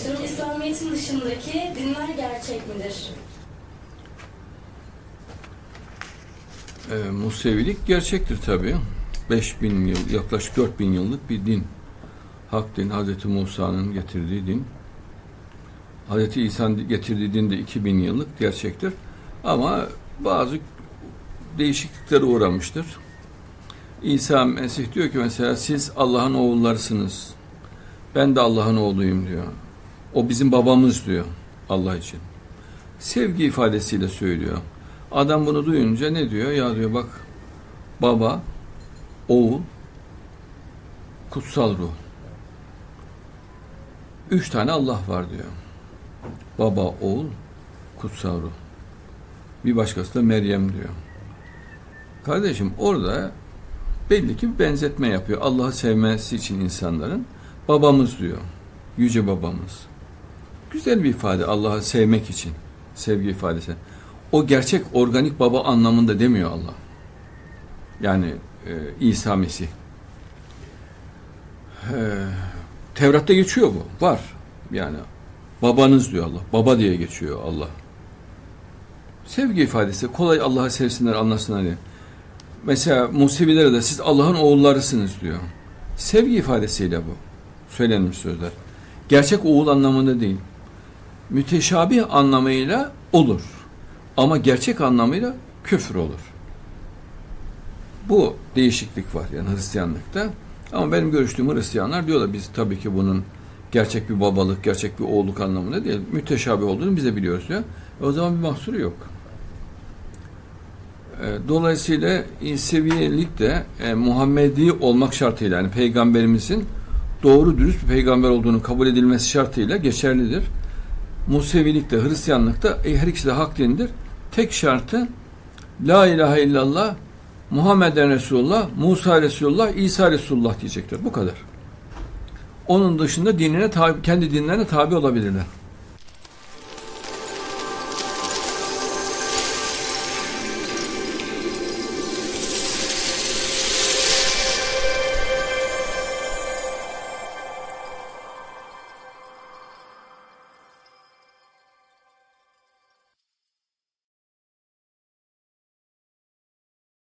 istiyorum. İslamiyet'in dışındaki dinler gerçek midir? E, Musevilik gerçektir tabi. 5000 yıl, yaklaşık 4000 yıllık bir din. Hak din, Hz. Musa'nın getirdiği din. Hz. İsa'nın getirdiği din de 2000 yıllık gerçektir. Ama bazı değişikliklere uğramıştır. İsa Mesih diyor ki mesela siz Allah'ın oğullarısınız. Ben de Allah'ın oğluyum diyor. O bizim babamız diyor Allah için. Sevgi ifadesiyle söylüyor. Adam bunu duyunca ne diyor? Ya diyor bak baba, oğul, kutsal ruh. Üç tane Allah var diyor. Baba, oğul, kutsal ruh. Bir başkası da Meryem diyor. Kardeşim orada belli ki bir benzetme yapıyor. Allah'ı sevmesi için insanların babamız diyor. Yüce babamız. Güzel bir ifade Allah'ı sevmek için. Sevgi ifadesi. O gerçek organik baba anlamında demiyor Allah. Yani e, İsa Mesih. E, Tevrat'ta geçiyor bu. Var. Yani babanız diyor Allah. Baba diye geçiyor Allah. Sevgi ifadesi. Kolay Allah'ı sevsinler, anlasınlar diye. Mesela Musevilere de siz Allah'ın oğullarısınız diyor. Sevgi ifadesiyle bu. Söylenmiş sözler. Gerçek oğul anlamında değil. Müteşabih anlamıyla olur. Ama gerçek anlamıyla küfür olur. Bu değişiklik var yani Hristiyanlıkta. Ama benim görüştüğüm Hristiyanlar diyorlar biz tabii ki bunun gerçek bir babalık, gerçek bir oğulluk anlamında değil. Müteşabih olduğunu biz de biliyoruz diyor. E o zaman bir mahsuru yok. E, Dolayısıyla inseviyelik de e, Muhammedi olmak şartıyla yani peygamberimizin doğru dürüst bir peygamber olduğunu kabul edilmesi şartıyla geçerlidir. Musevilik de Hristiyanlık da e, her ikisi de hak dinidir. Tek şartı La ilahe illallah Muhammeden Resulullah, Musa Resulullah, İsa Resulullah diyecektir. Bu kadar. Onun dışında dinine tabi, kendi dinlerine tabi olabilirler.